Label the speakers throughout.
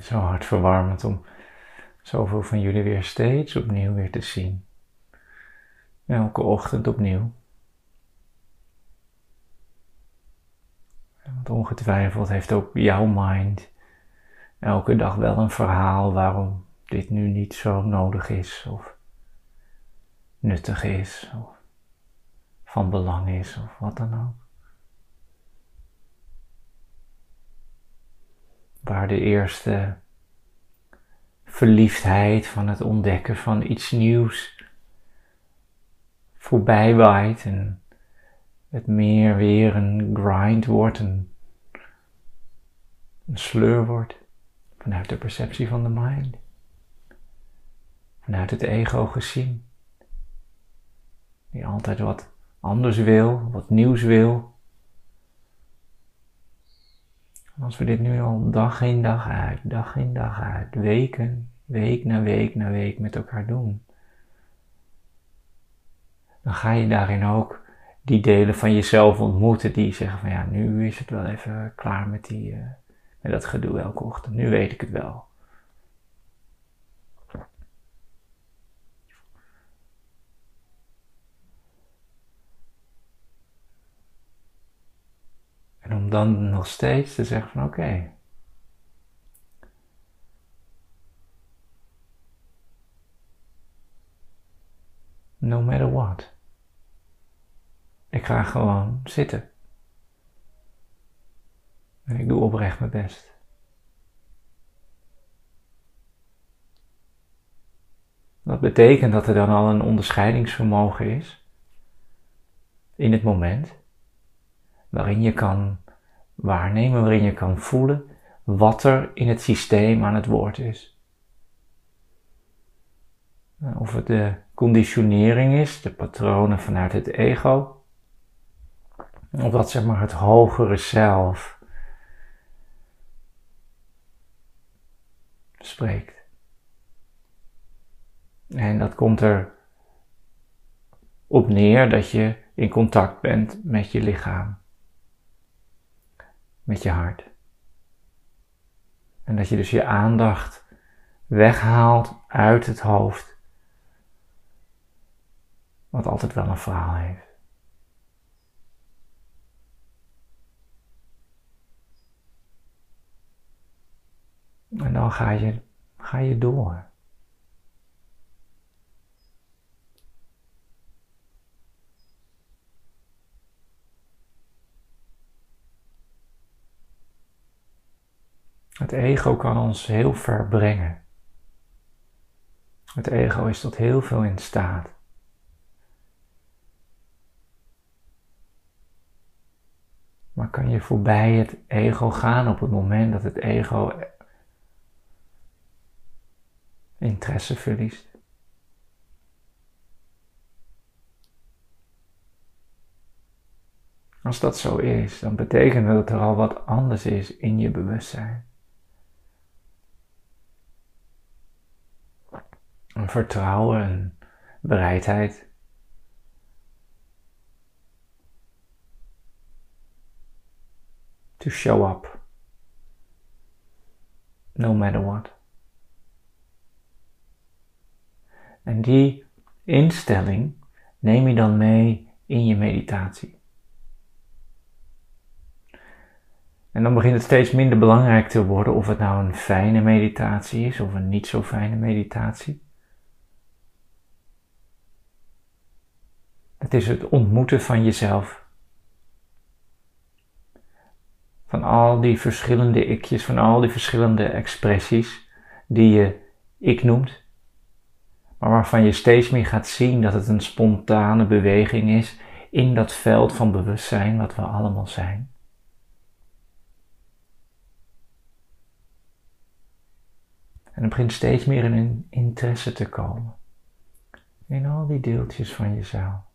Speaker 1: Zo hartverwarmend om zoveel van jullie weer steeds opnieuw weer te zien. Elke ochtend opnieuw. Want ongetwijfeld heeft ook jouw mind elke dag wel een verhaal waarom dit nu niet zo nodig is of nuttig is van belang is of wat dan ook. Waar de eerste verliefdheid van het ontdekken van iets nieuws voorbij waait en het meer weer een grind wordt, een, een sleur wordt vanuit de perceptie van de mind, vanuit het ego gezien, die altijd wat anders wil, wat nieuws wil. Als we dit nu al dag in dag uit, dag in dag uit, weken, week na week na week met elkaar doen, dan ga je daarin ook die delen van jezelf ontmoeten die zeggen van ja, nu is het wel even klaar met, die, uh, met dat gedoe elke ochtend. Nu weet ik het wel. En om dan nog steeds te zeggen van oké. No matter what. Ik ga gewoon zitten. En ik doe oprecht mijn best. Dat betekent dat er dan al een onderscheidingsvermogen is in het moment, waarin je kan waarnemen, waarin je kan voelen wat er in het systeem aan het woord is. Of het de conditionering is, de patronen vanuit het ego, of dat zeg maar het hogere zelf spreekt. En dat komt er op neer dat je in contact bent met je lichaam, met je hart. En dat je dus je aandacht weghaalt uit het hoofd, wat altijd wel een verhaal heeft. En dan ga je, ga je door. Het ego kan ons heel ver brengen. Het ego is tot heel veel in staat. Maar kan je voorbij het ego gaan op het moment dat het ego interesse verliest. Als dat zo is, dan betekent dat er al wat anders is in je bewustzijn. Een vertrouwen, een bereidheid. To show up. No matter what. En die instelling neem je dan mee in je meditatie. En dan begint het steeds minder belangrijk te worden of het nou een fijne meditatie is of een niet zo fijne meditatie. Het is het ontmoeten van jezelf. Van al die verschillende ikjes, van al die verschillende expressies die je ik noemt maar waarvan je steeds meer gaat zien dat het een spontane beweging is in dat veld van bewustzijn wat we allemaal zijn. En er begint steeds meer een interesse te komen in al die deeltjes van jezelf.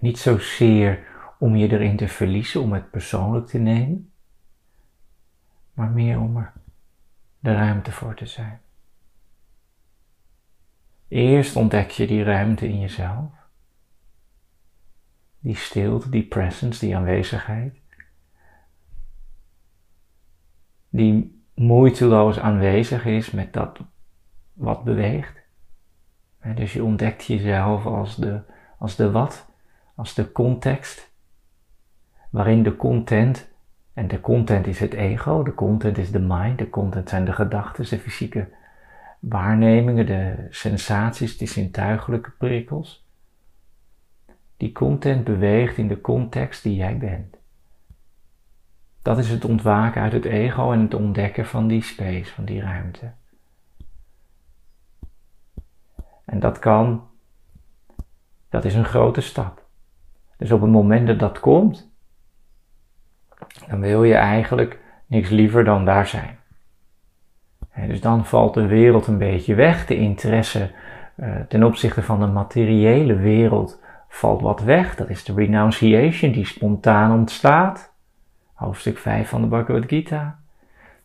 Speaker 1: Niet zozeer om je erin te verliezen, om het persoonlijk te nemen, maar meer om er de ruimte voor te zijn. Eerst ontdek je die ruimte in jezelf. Die stilte, die presence, die aanwezigheid. Die moeiteloos aanwezig is met dat wat beweegt. dus je ontdekt jezelf als de, als de wat, als de context, waarin de content, en de content is het ego, de content is de mind, de content zijn de gedachten, de fysieke waarnemingen, de sensaties, de zintuigelijke prikkels. Die content beweegt in de context die jij bent. Dat is het ontwaken uit het ego en het ontdekken van die space, van die ruimte. En dat kan, dat is een grote stap. Dus op het moment dat dat komt, dan wil je eigenlijk niks liever dan daar zijn. dus dan valt de wereld een beetje weg, de interesse uh, ten opzichte van de materiële wereld valt wat weg. Dat is de renunciation die spontaan ontstaat. Hoofdstuk 5 van de Bhagavad Gita.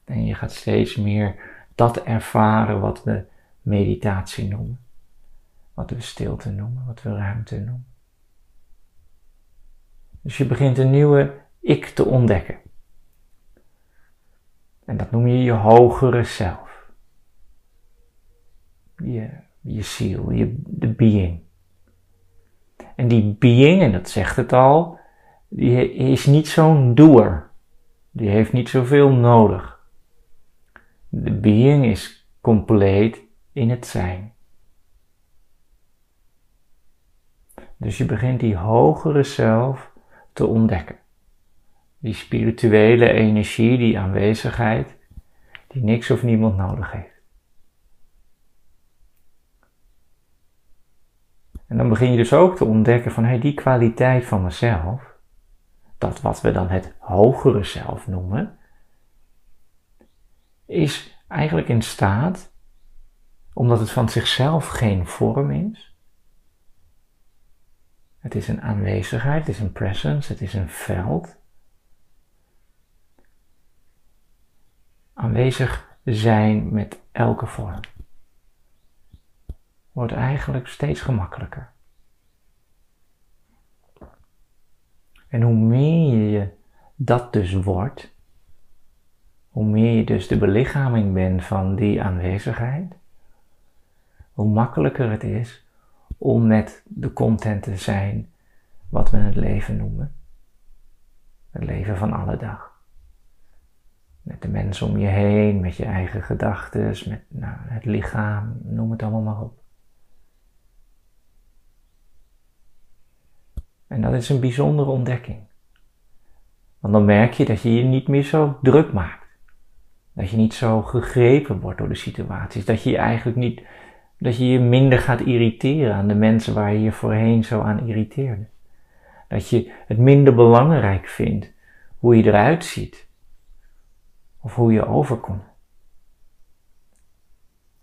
Speaker 1: En je gaat steeds meer dat ervaren wat we meditatie noemen. Wat we stilte noemen, wat we ruimte noemen. Dus je begint een nieuwe ik te ontdekken. En dat noem je je hogere zelf. Je, je ziel, je, de being. En die being, en dat zegt het al, die is niet zo'n doer. Die heeft niet zoveel nodig. De being is compleet in het zijn. Dus je begint die hogere zelf te ontdekken. Die spirituele energie, die aanwezigheid, die niks of niemand nodig heeft. En dan begin je dus ook te ontdekken van hey, die kwaliteit van mezelf, dat wat we dan het hogere zelf noemen, is eigenlijk in staat, omdat het van zichzelf geen vorm is. Het is een aanwezigheid, het is een presence, het is een veld. Aanwezig zijn met elke vorm wordt eigenlijk steeds gemakkelijker. En hoe meer je dat dus wordt, hoe meer je dus de belichaming bent van die aanwezigheid, hoe makkelijker het is om met de content te zijn wat we het leven noemen. Het leven van alle dag. Met de mensen om je heen, met je eigen gedachten, met nou, het lichaam, noem het allemaal maar op. En dat is een bijzondere ontdekking. Want dan merk je dat je je niet meer zo druk maakt. Dat je niet zo gegrepen wordt door de situaties. Dat je je eigenlijk niet, dat je je minder gaat irriteren aan de mensen waar je je voorheen zo aan irriteerde. Dat je het minder belangrijk vindt hoe je eruit ziet. Of hoe je overkomt.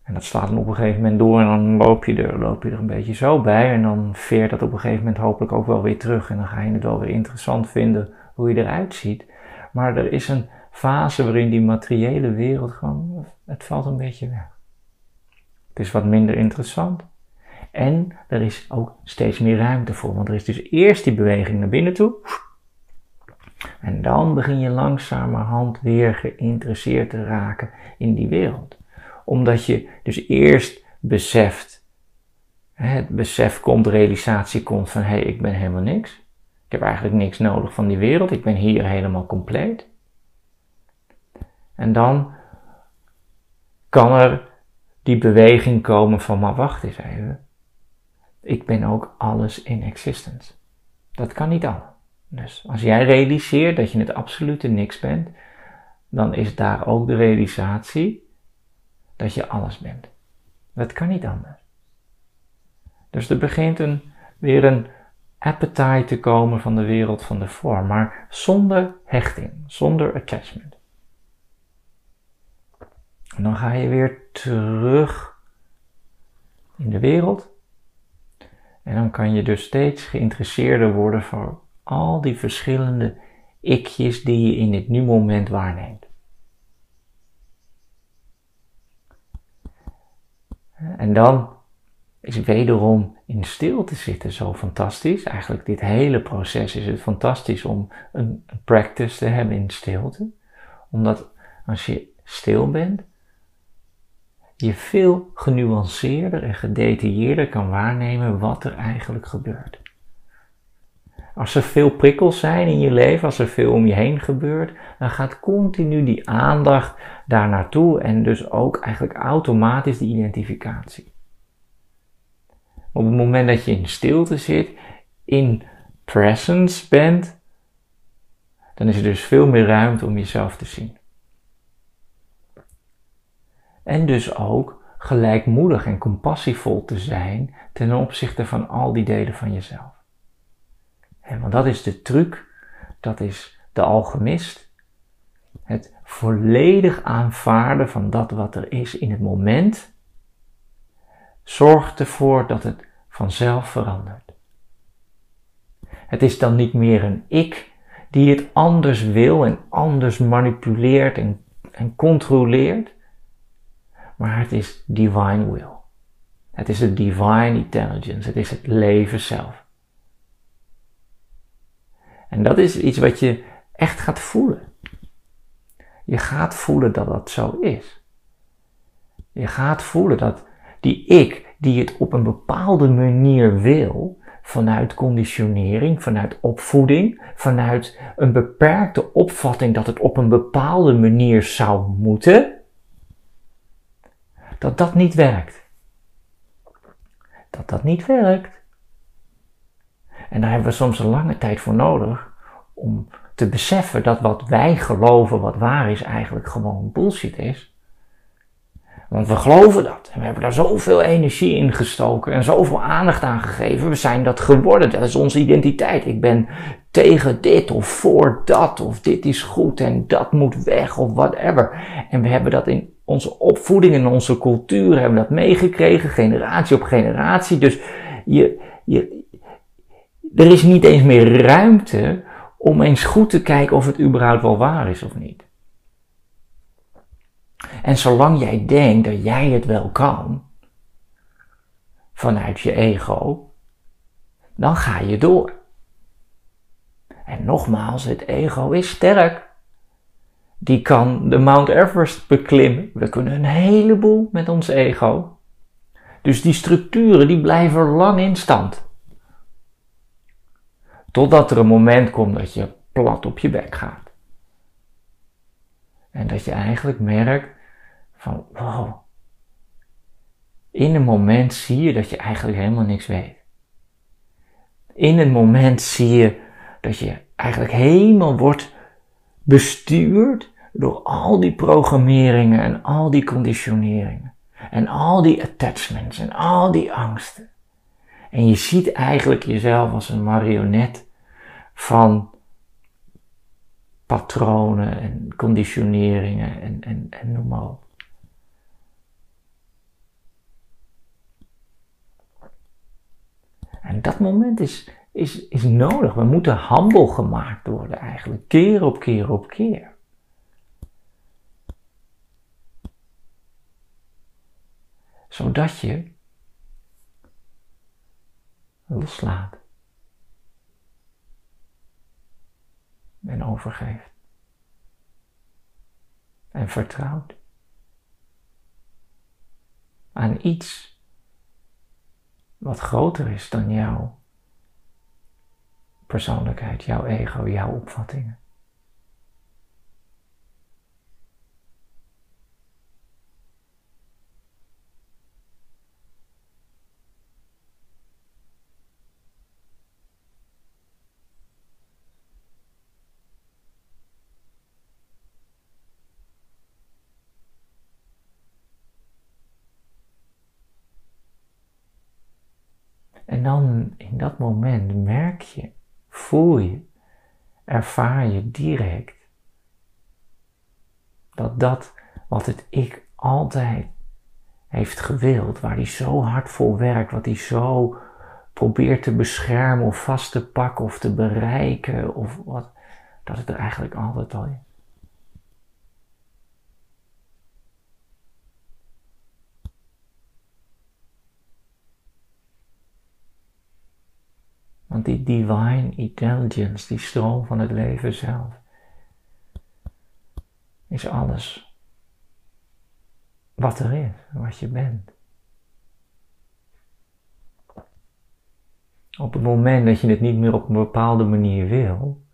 Speaker 1: En dat slaat dan op een gegeven moment door en dan loop je er, loop je er een beetje zo bij. En dan veert dat op een gegeven moment hopelijk ook wel weer terug. En dan ga je het wel weer interessant vinden hoe je eruit ziet. Maar er is een fase waarin die materiële wereld gewoon, het valt een beetje weg. Is wat minder interessant. En er is ook steeds meer ruimte voor. Want er is dus eerst die beweging naar binnen toe. En dan begin je langzamerhand weer geïnteresseerd te raken in die wereld omdat je dus eerst beseft, het besef komt, realisatie komt van hé, hey, ik ben helemaal niks. Ik heb eigenlijk niks nodig van die wereld, ik ben hier helemaal compleet. En dan kan er die beweging komen van, maar wacht eens even. Ik ben ook alles in existence. Dat kan niet allemaal. Dus als jij realiseert dat je het absolute niks bent, dan is daar ook de realisatie dat je alles bent. Dat kan niet anders. Dus er begint een, weer een appetite te komen van de wereld van de vorm, maar zonder hechting, zonder attachment. En dan ga je weer terug in de wereld. En dan kan je dus steeds geïnteresseerder worden voor al die verschillende ikjes die je in het nu moment waarneemt. En dan is wederom in stilte zitten zo fantastisch. Eigenlijk dit hele proces is het fantastisch om een practice te hebben in stilte. Omdat als je stil bent, je veel genuanceerder en gedetailleerder kan waarnemen wat er eigenlijk gebeurt. Als er veel prikkels zijn in je leven, als er veel om je heen gebeurt, dan gaat continu die aandacht daar naartoe en dus ook eigenlijk automatisch de identificatie. Op het moment dat je in stilte zit, in presence bent, dan is er dus veel meer ruimte om jezelf te zien. En dus ook gelijkmoedig en compassievol te zijn ten opzichte van al die delen van jezelf. En want dat is de truc, dat is de alchemist. Het volledig aanvaarden van dat wat er is in het moment zorgt ervoor dat het vanzelf verandert. Het is dan niet meer een ik die het anders wil en anders manipuleert en, en controleert, maar het is divine will. Het is de divine intelligence, het is het leven zelf. En dat is iets wat je echt gaat voelen. Je gaat voelen dat dat zo is. Je gaat voelen dat die ik, die het op een bepaalde manier wil, vanuit conditionering, vanuit opvoeding, vanuit een beperkte opvatting dat het op een bepaalde manier zou moeten, dat dat niet werkt. Dat dat niet werkt. En daar hebben we soms een lange tijd voor nodig om te beseffen dat wat wij geloven wat waar is eigenlijk gewoon bullshit is. Want we geloven dat. En we hebben daar zoveel energie in gestoken en zoveel aandacht aan gegeven. We zijn dat geworden. Dat is onze identiteit. Ik ben tegen dit of voor dat. Of dit is goed en dat moet weg of whatever. En we hebben dat in onze opvoeding en onze cultuur hebben dat meegekregen. Generatie op generatie. Dus je, je, er is niet eens meer ruimte om eens goed te kijken of het überhaupt wel waar is of niet. En zolang jij denkt dat jij het wel kan, vanuit je ego, dan ga je door. En nogmaals, het ego is sterk. Die kan de Mount Everest beklimmen. We kunnen een heleboel met ons ego. Dus die structuren die blijven lang in stand. Totdat er een moment komt dat je plat op je bek gaat. En dat je eigenlijk merkt van wow. In een moment zie je dat je eigenlijk helemaal niks weet. In een moment zie je dat je eigenlijk helemaal wordt bestuurd door al die programmeringen en al die conditioneringen. En al die attachments en al die angsten. En je ziet eigenlijk jezelf als een marionet van patronen en conditioneringen en, en, en noem maar op. En dat moment is, is, is nodig. We moeten humble gemaakt worden eigenlijk, keer op keer op keer. Zodat je loslaat. En overgeeft. En vertrouwt. Aan iets wat groter is dan jouw persoonlijkheid, jouw ego, jouw opvattingen. En dan in dat moment merk je, voel je, ervaar je direct dat dat wat het ik altijd heeft gewild, waar hij zo hard voor werkt, wat hij zo probeert te beschermen of vast te pakken of te bereiken of wat, dat het er eigenlijk altijd al is. Want die divine intelligence, die stroom van het leven zelf, is alles wat er is, wat je bent. Op het moment dat je het niet meer op een bepaalde manier wil,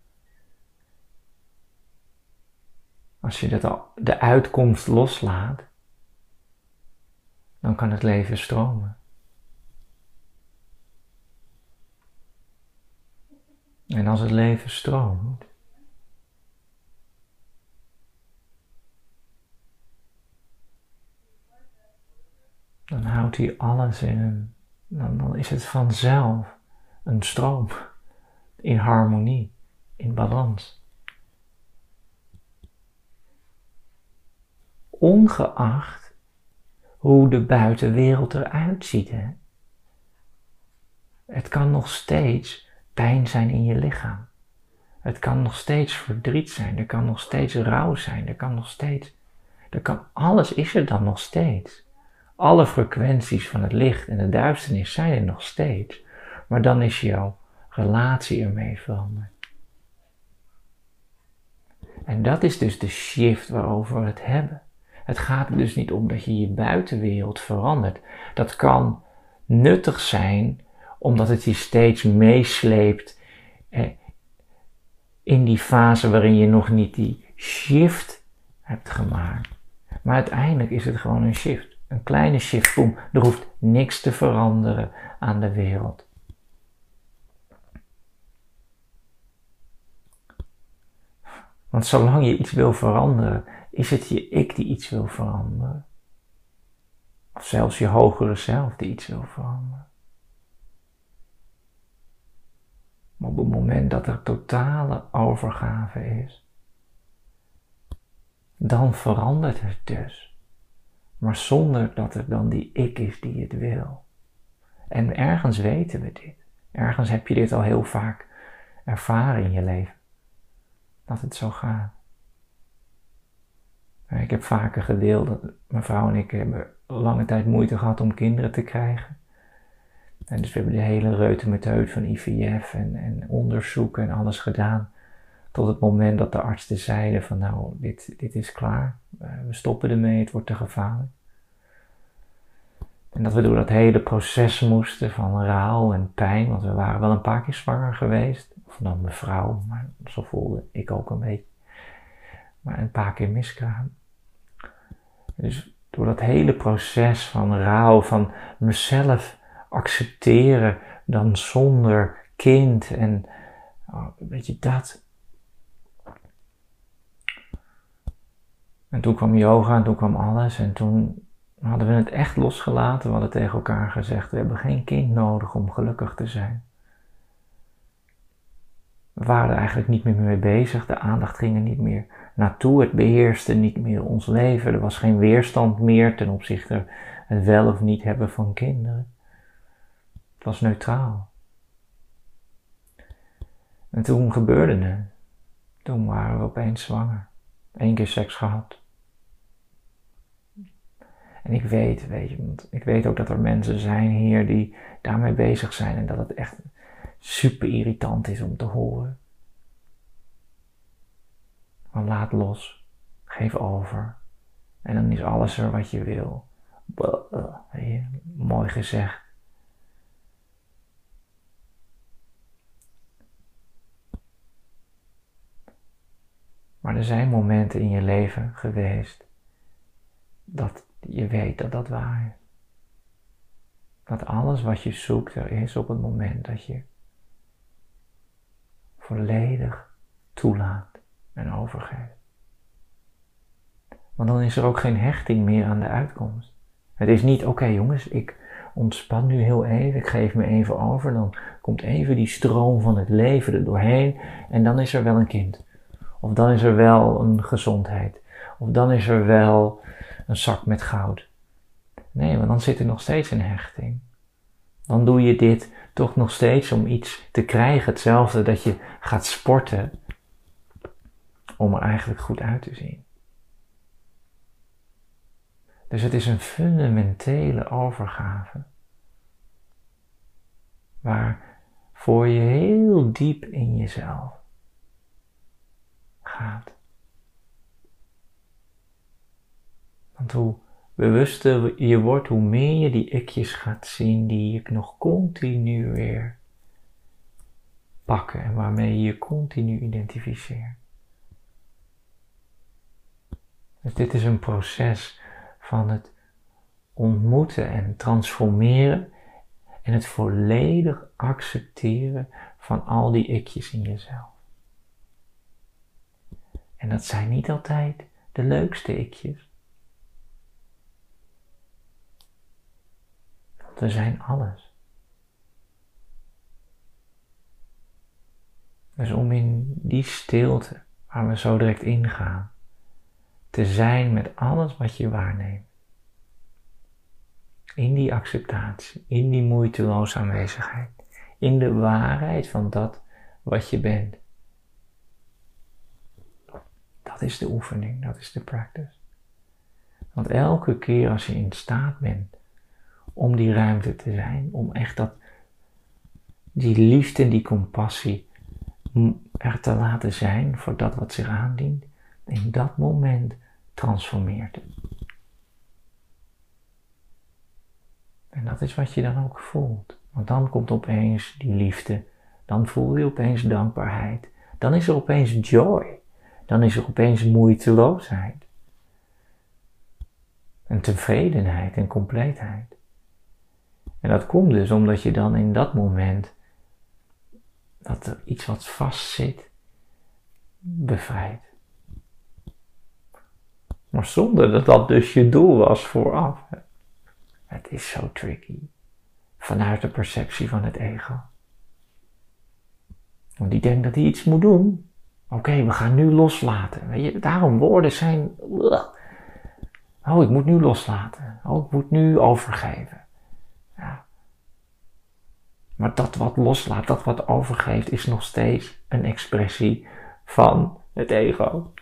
Speaker 1: als je dat de uitkomst loslaat, dan kan het leven stromen. En als het leven stroomt, dan houdt hij alles in dan, dan is het vanzelf een stroom in harmonie, in balans. Ongeacht hoe de buitenwereld eruit ziet. Hè? Het kan nog steeds pijn zijn in je lichaam. Het kan nog steeds verdriet zijn. Er kan nog steeds rouw zijn. Er kan nog steeds. Er kan, alles is er dan nog steeds. Alle frequenties van het licht en de duisternis zijn er nog steeds. Maar dan is jouw relatie ermee veranderd. En dat is dus de shift waarover we het hebben. Het gaat er dus niet om dat je je buitenwereld verandert. Dat kan nuttig zijn omdat het je steeds meesleept eh, in die fase waarin je nog niet die shift hebt gemaakt. Maar uiteindelijk is het gewoon een shift. Een kleine shift. Boom. Er hoeft niks te veranderen aan de wereld. Want zolang je iets wil veranderen, is het je ik die iets wil veranderen. Of zelfs je hogere zelf die iets wil veranderen. Maar op het moment dat er totale overgave is, dan verandert het dus. Maar zonder dat er dan die ik is die het wil. En ergens weten we dit. Ergens heb je dit al heel vaak ervaren in je leven. Dat het zo gaat. Ik heb vaker gedeeld dat mijn vrouw en ik hebben lange tijd moeite gehad om kinderen te krijgen. En dus we hebben de hele reutemeteut van IVF en, en onderzoeken en alles gedaan. Tot het moment dat de artsen zeiden van nou, dit, dit is klaar. Eh, we stoppen ermee, het wordt te gevaarlijk. En dat we door dat hele proces moesten van rouw en pijn, want we waren wel een paar keer zwanger geweest. Of dan mevrouw, maar zo voelde ik ook een beetje. Maar een paar keer miskraam. Dus door dat hele proces van rouw, van mezelf accepteren dan zonder kind en oh, weet je dat. En toen kwam yoga en toen kwam alles en toen hadden we het echt losgelaten. We hadden tegen elkaar gezegd, we hebben geen kind nodig om gelukkig te zijn. We waren er eigenlijk niet meer mee bezig, de aandacht ging er niet meer naartoe. Het beheerste niet meer ons leven. Er was geen weerstand meer ten opzichte het wel of niet hebben van kinderen. Was neutraal. En toen gebeurde het. Toen waren we opeens zwanger. Eén keer seks gehad. En ik weet, weet je, want ik weet ook dat er mensen zijn hier die daarmee bezig zijn en dat het echt super irritant is om te horen. Maar laat los. Geef over. En dan is alles er wat je wil. Mooi gezegd. Maar er zijn momenten in je leven geweest dat je weet dat dat waar is. Dat alles wat je zoekt er is op het moment dat je volledig toelaat en overgeeft. Want dan is er ook geen hechting meer aan de uitkomst. Het is niet, oké jongens, ik ontspan nu heel even, ik geef me even over, dan komt even die stroom van het leven er doorheen en dan is er wel een kind. Of dan is er wel een gezondheid. Of dan is er wel een zak met goud. Nee, want dan zit er nog steeds een hechting. Dan doe je dit toch nog steeds om iets te krijgen. Hetzelfde dat je gaat sporten om er eigenlijk goed uit te zien. Dus het is een fundamentele overgave. Waar voor je heel diep in jezelf Want hoe bewuster je wordt, hoe meer je die ikjes gaat zien die je nog continu weer pakken en waarmee je je continu identificeert. Dus dit is een proces van het ontmoeten en transformeren en het volledig accepteren van al die ikjes in jezelf. En dat zijn niet altijd de leukste ikjes. Want we zijn alles. Dus om in die stilte, waar we zo direct ingaan, te zijn met alles wat je waarneemt. In die acceptatie, in die moeiteloze aanwezigheid, in de waarheid van dat wat je bent. Dat is de oefening, dat is de practice. Want elke keer als je in staat bent om die ruimte te zijn, om echt dat, die liefde en die compassie er te laten zijn voor dat wat zich aandient, in dat moment transformeert het. En dat is wat je dan ook voelt. Want dan komt opeens die liefde, dan voel je opeens dankbaarheid, dan is er opeens joy, dan is er opeens moeiteloosheid. En tevredenheid en compleetheid. En dat komt dus omdat je dan in dat moment dat er iets wat vastzit, bevrijdt. Maar zonder dat dat dus je doel was vooraf. Het is zo tricky. Vanuit de perceptie van het ego. Want die denkt dat hij iets moet doen. Oké, we gaan nu loslaten. Weet je, daarom woorden zijn. Oh, ik moet nu loslaten. Oh, ik moet nu overgeven. Ja. Maar dat wat loslaat, dat wat overgeeft, is nog steeds een expressie van het ego.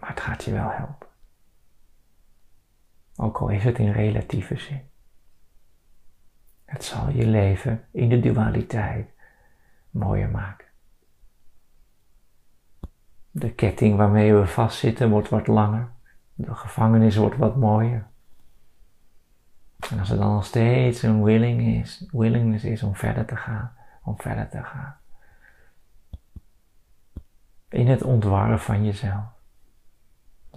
Speaker 1: Maar het gaat je wel helpen. Ook al is het in relatieve zin. Het zal je leven in de dualiteit mooier maken. De ketting waarmee we vastzitten wordt wat langer. De gevangenis wordt wat mooier. En als er dan nog steeds een willing is, willingness is om verder te gaan, om verder te gaan. In het ontwarren van jezelf.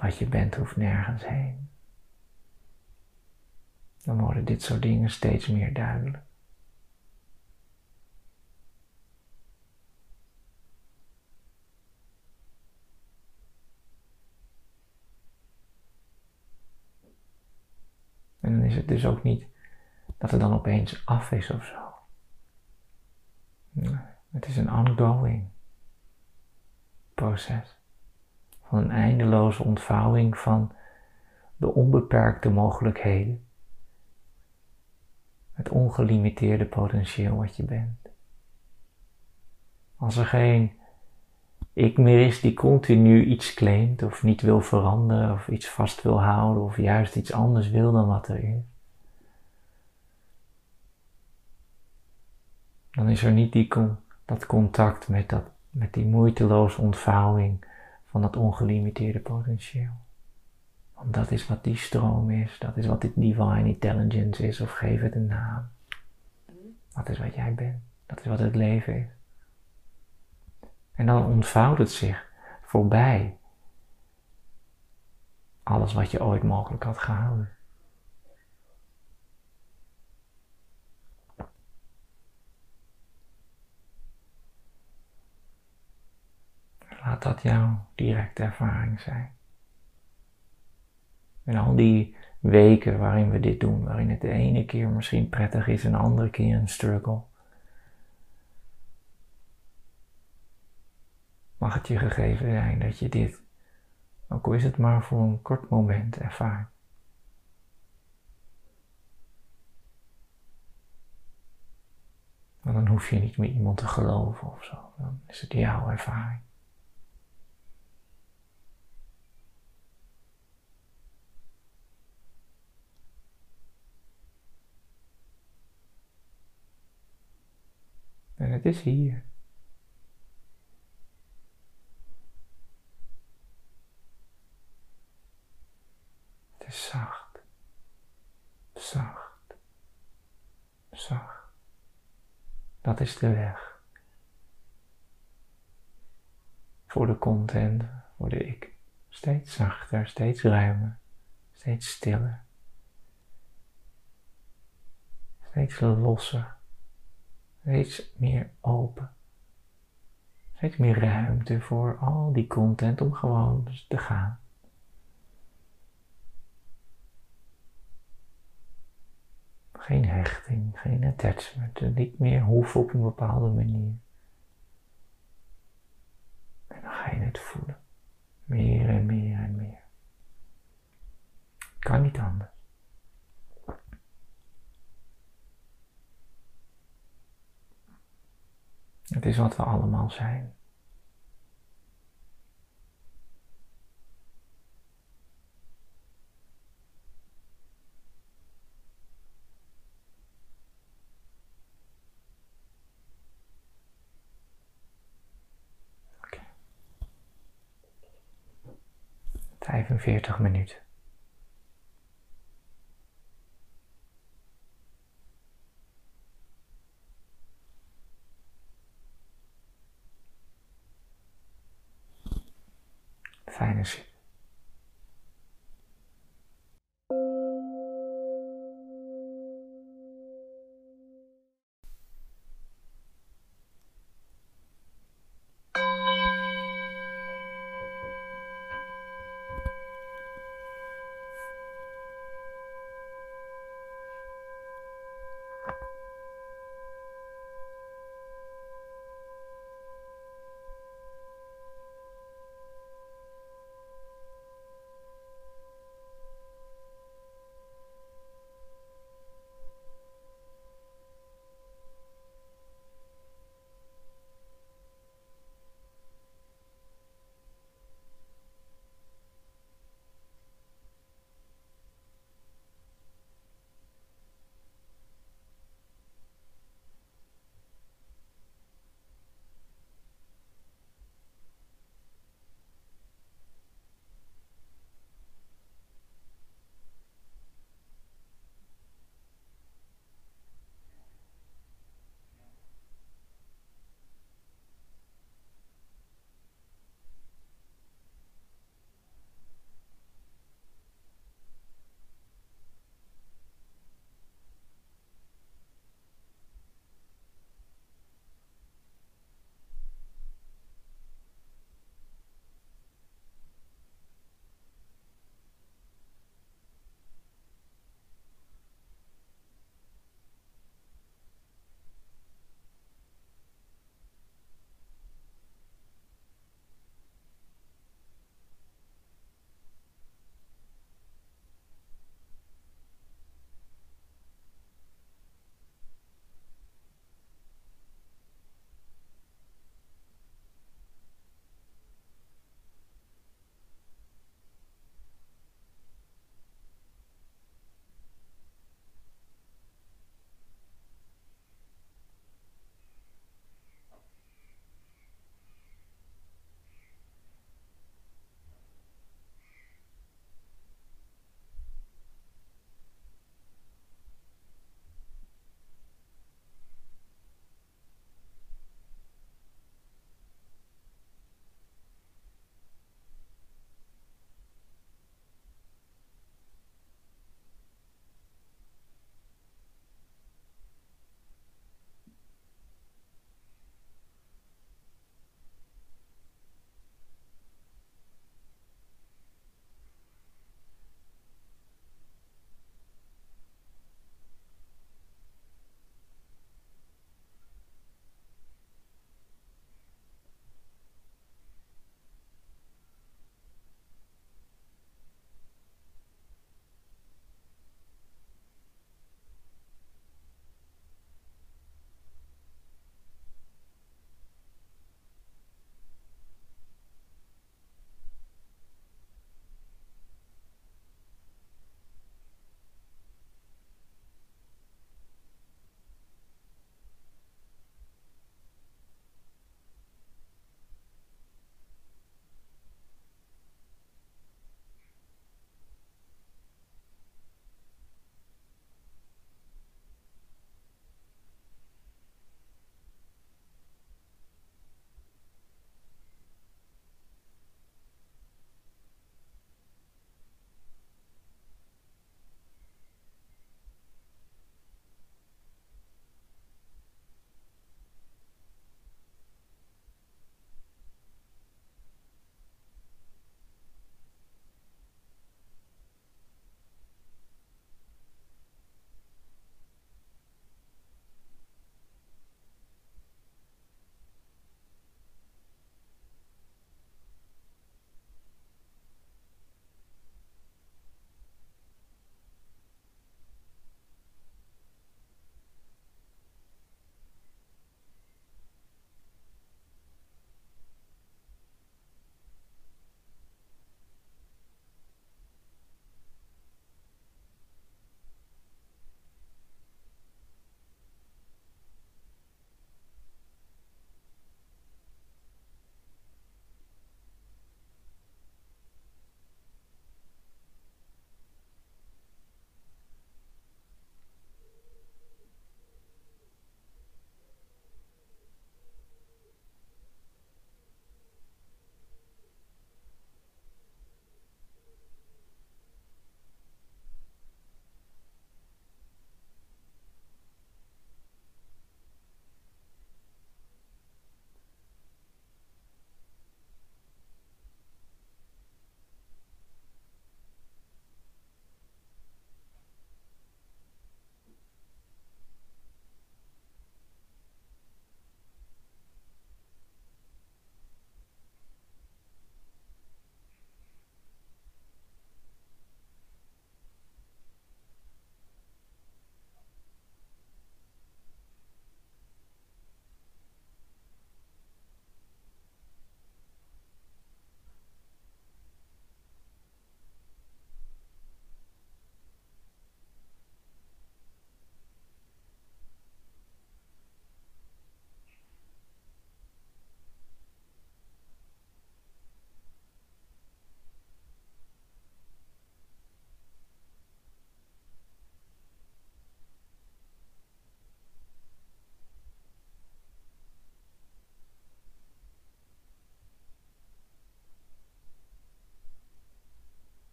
Speaker 1: Wat je bent hoeft nergens heen. Dan worden dit soort dingen steeds meer duidelijk. En dan is het dus ook niet dat het dan opeens af is of zo. het is een ongoing proces. Van een eindeloze ontvouwing van de onbeperkte mogelijkheden. Het ongelimiteerde potentieel wat je bent. Als er geen ik meer is die continu iets claimt of niet wil veranderen of iets vast wil houden of juist iets anders wil dan wat er is. Dan is er niet die, dat contact met, dat, met die moeiteloze ontvouwing van dat ongelimiteerde potentieel. Dat is wat die stroom is, dat is wat dit divine intelligence is, of geef het een naam. Dat is wat jij bent, dat is wat het leven is. En dan ontvouwt het zich voorbij alles wat je ooit mogelijk had gehouden. Laat dat jouw directe ervaring zijn. En al die weken waarin we dit doen, waarin het de ene keer misschien prettig is en de andere keer een struggle. mag het je gegeven zijn dat je dit, ook al is het maar voor een kort moment, ervaart. Want dan hoef je niet meer iemand te geloven of zo. Dan is het jouw ervaring. En het is hier. Het is zacht, zacht, zacht. Dat is de weg. Voor de content, voor de ik. Steeds zachter, steeds ruimer, steeds stiller. Steeds losser, steeds meer open. Steeds meer ruimte voor al die content om gewoon te gaan. Geen hechting, geen attachment, niet meer hoeven op een bepaalde manier. En dan ga je het voelen. Meer en meer en meer. Kan niet anders. Het is wat we allemaal zijn. Vijfenveertig minuten. Fijne zin.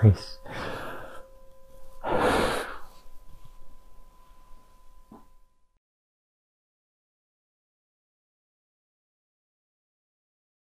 Speaker 2: Allemaal magisch.